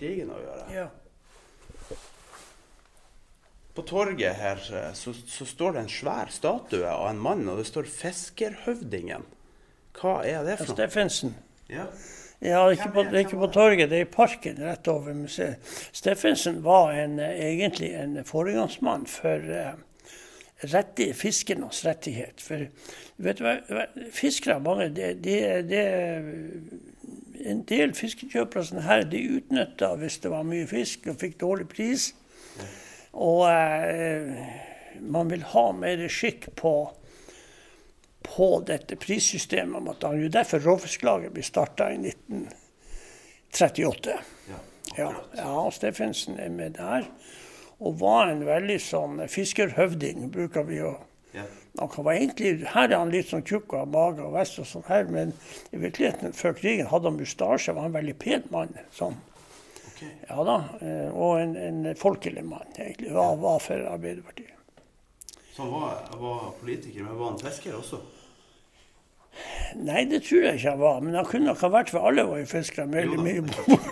krigen å gjøre. Ja. På torget her eh, så, så står det en svær statue av en mann, og det står 'Fiskerhøvdingen'. Hva er det for noe? Steffensen. Ja. Ja, ikke på, ikke på torget, det er i parken rett over museet. Steffensen var en, eh, egentlig en foregangsmann for uh, rettig, fiskernes rettighet. For vet du hva, fiskere, mange, de, de, det En del fiskekjøpere sånn her, de utnytta hvis det var mye fisk og fikk dårlig pris. Og eh, man vil ha mer skikk på på dette prissystemet. måtte han jo derfor Råfisklaget ble starta i 1938. ja. Ja, ja, Steffensen er med der. Og var en veldig sånn fiskerhøvding, bruker vi å ja. han var egentlig, Her er han litt sånn tjukk av mage og vest, og sånn her, men i virkeligheten før krigen hadde han mustasje. Var en veldig pen mann. sånn. Okay. Ja da, eh, Og en, en folkelig mann, egentlig. Var, var for Arbeiderpartiet. Så han var, var politiker, men var han fisker også? Nei, det tror jeg ikke han var. Men han kunne nok ha vært, for alle var jo fiskere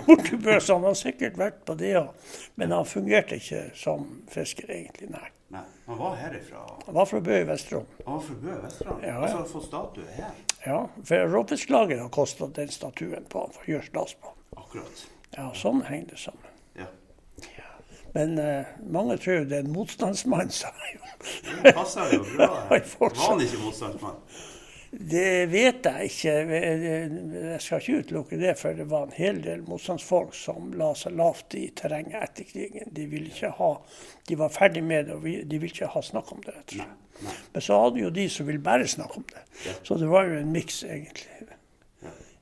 borti Bø, så han har sikkert vært på det òg. Men han fungerte ikke som fisker, egentlig. Nei. Nei, han var herifra. Han var fra Bø i Vesterålen. Han var fra Bø Vestland. Ja, ja. Og så har han fått statue her. Ja, for Råfisklaget har kosta den statuen på han for å gjøre stas på. Akkurat. Ja, sånn henger det sammen. Ja. Men eh, mange tror jo det er en motstandsmann, sa jeg jo. Det passer jo bra. Var han ikke motstandsmann? Det vet jeg ikke. Jeg skal ikke utelukke det, for det var en hel del motstandsfolk som la seg lavt i terrenget etter krigen. De ville ikke ha, de var ferdig med det, og de ville ikke ha snakk om det. rett og slett. Men så hadde jo de som ville bare snakke om det. Så det var jo en miks, egentlig.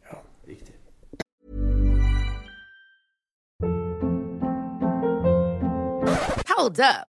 Ja. Riktig. Hold up.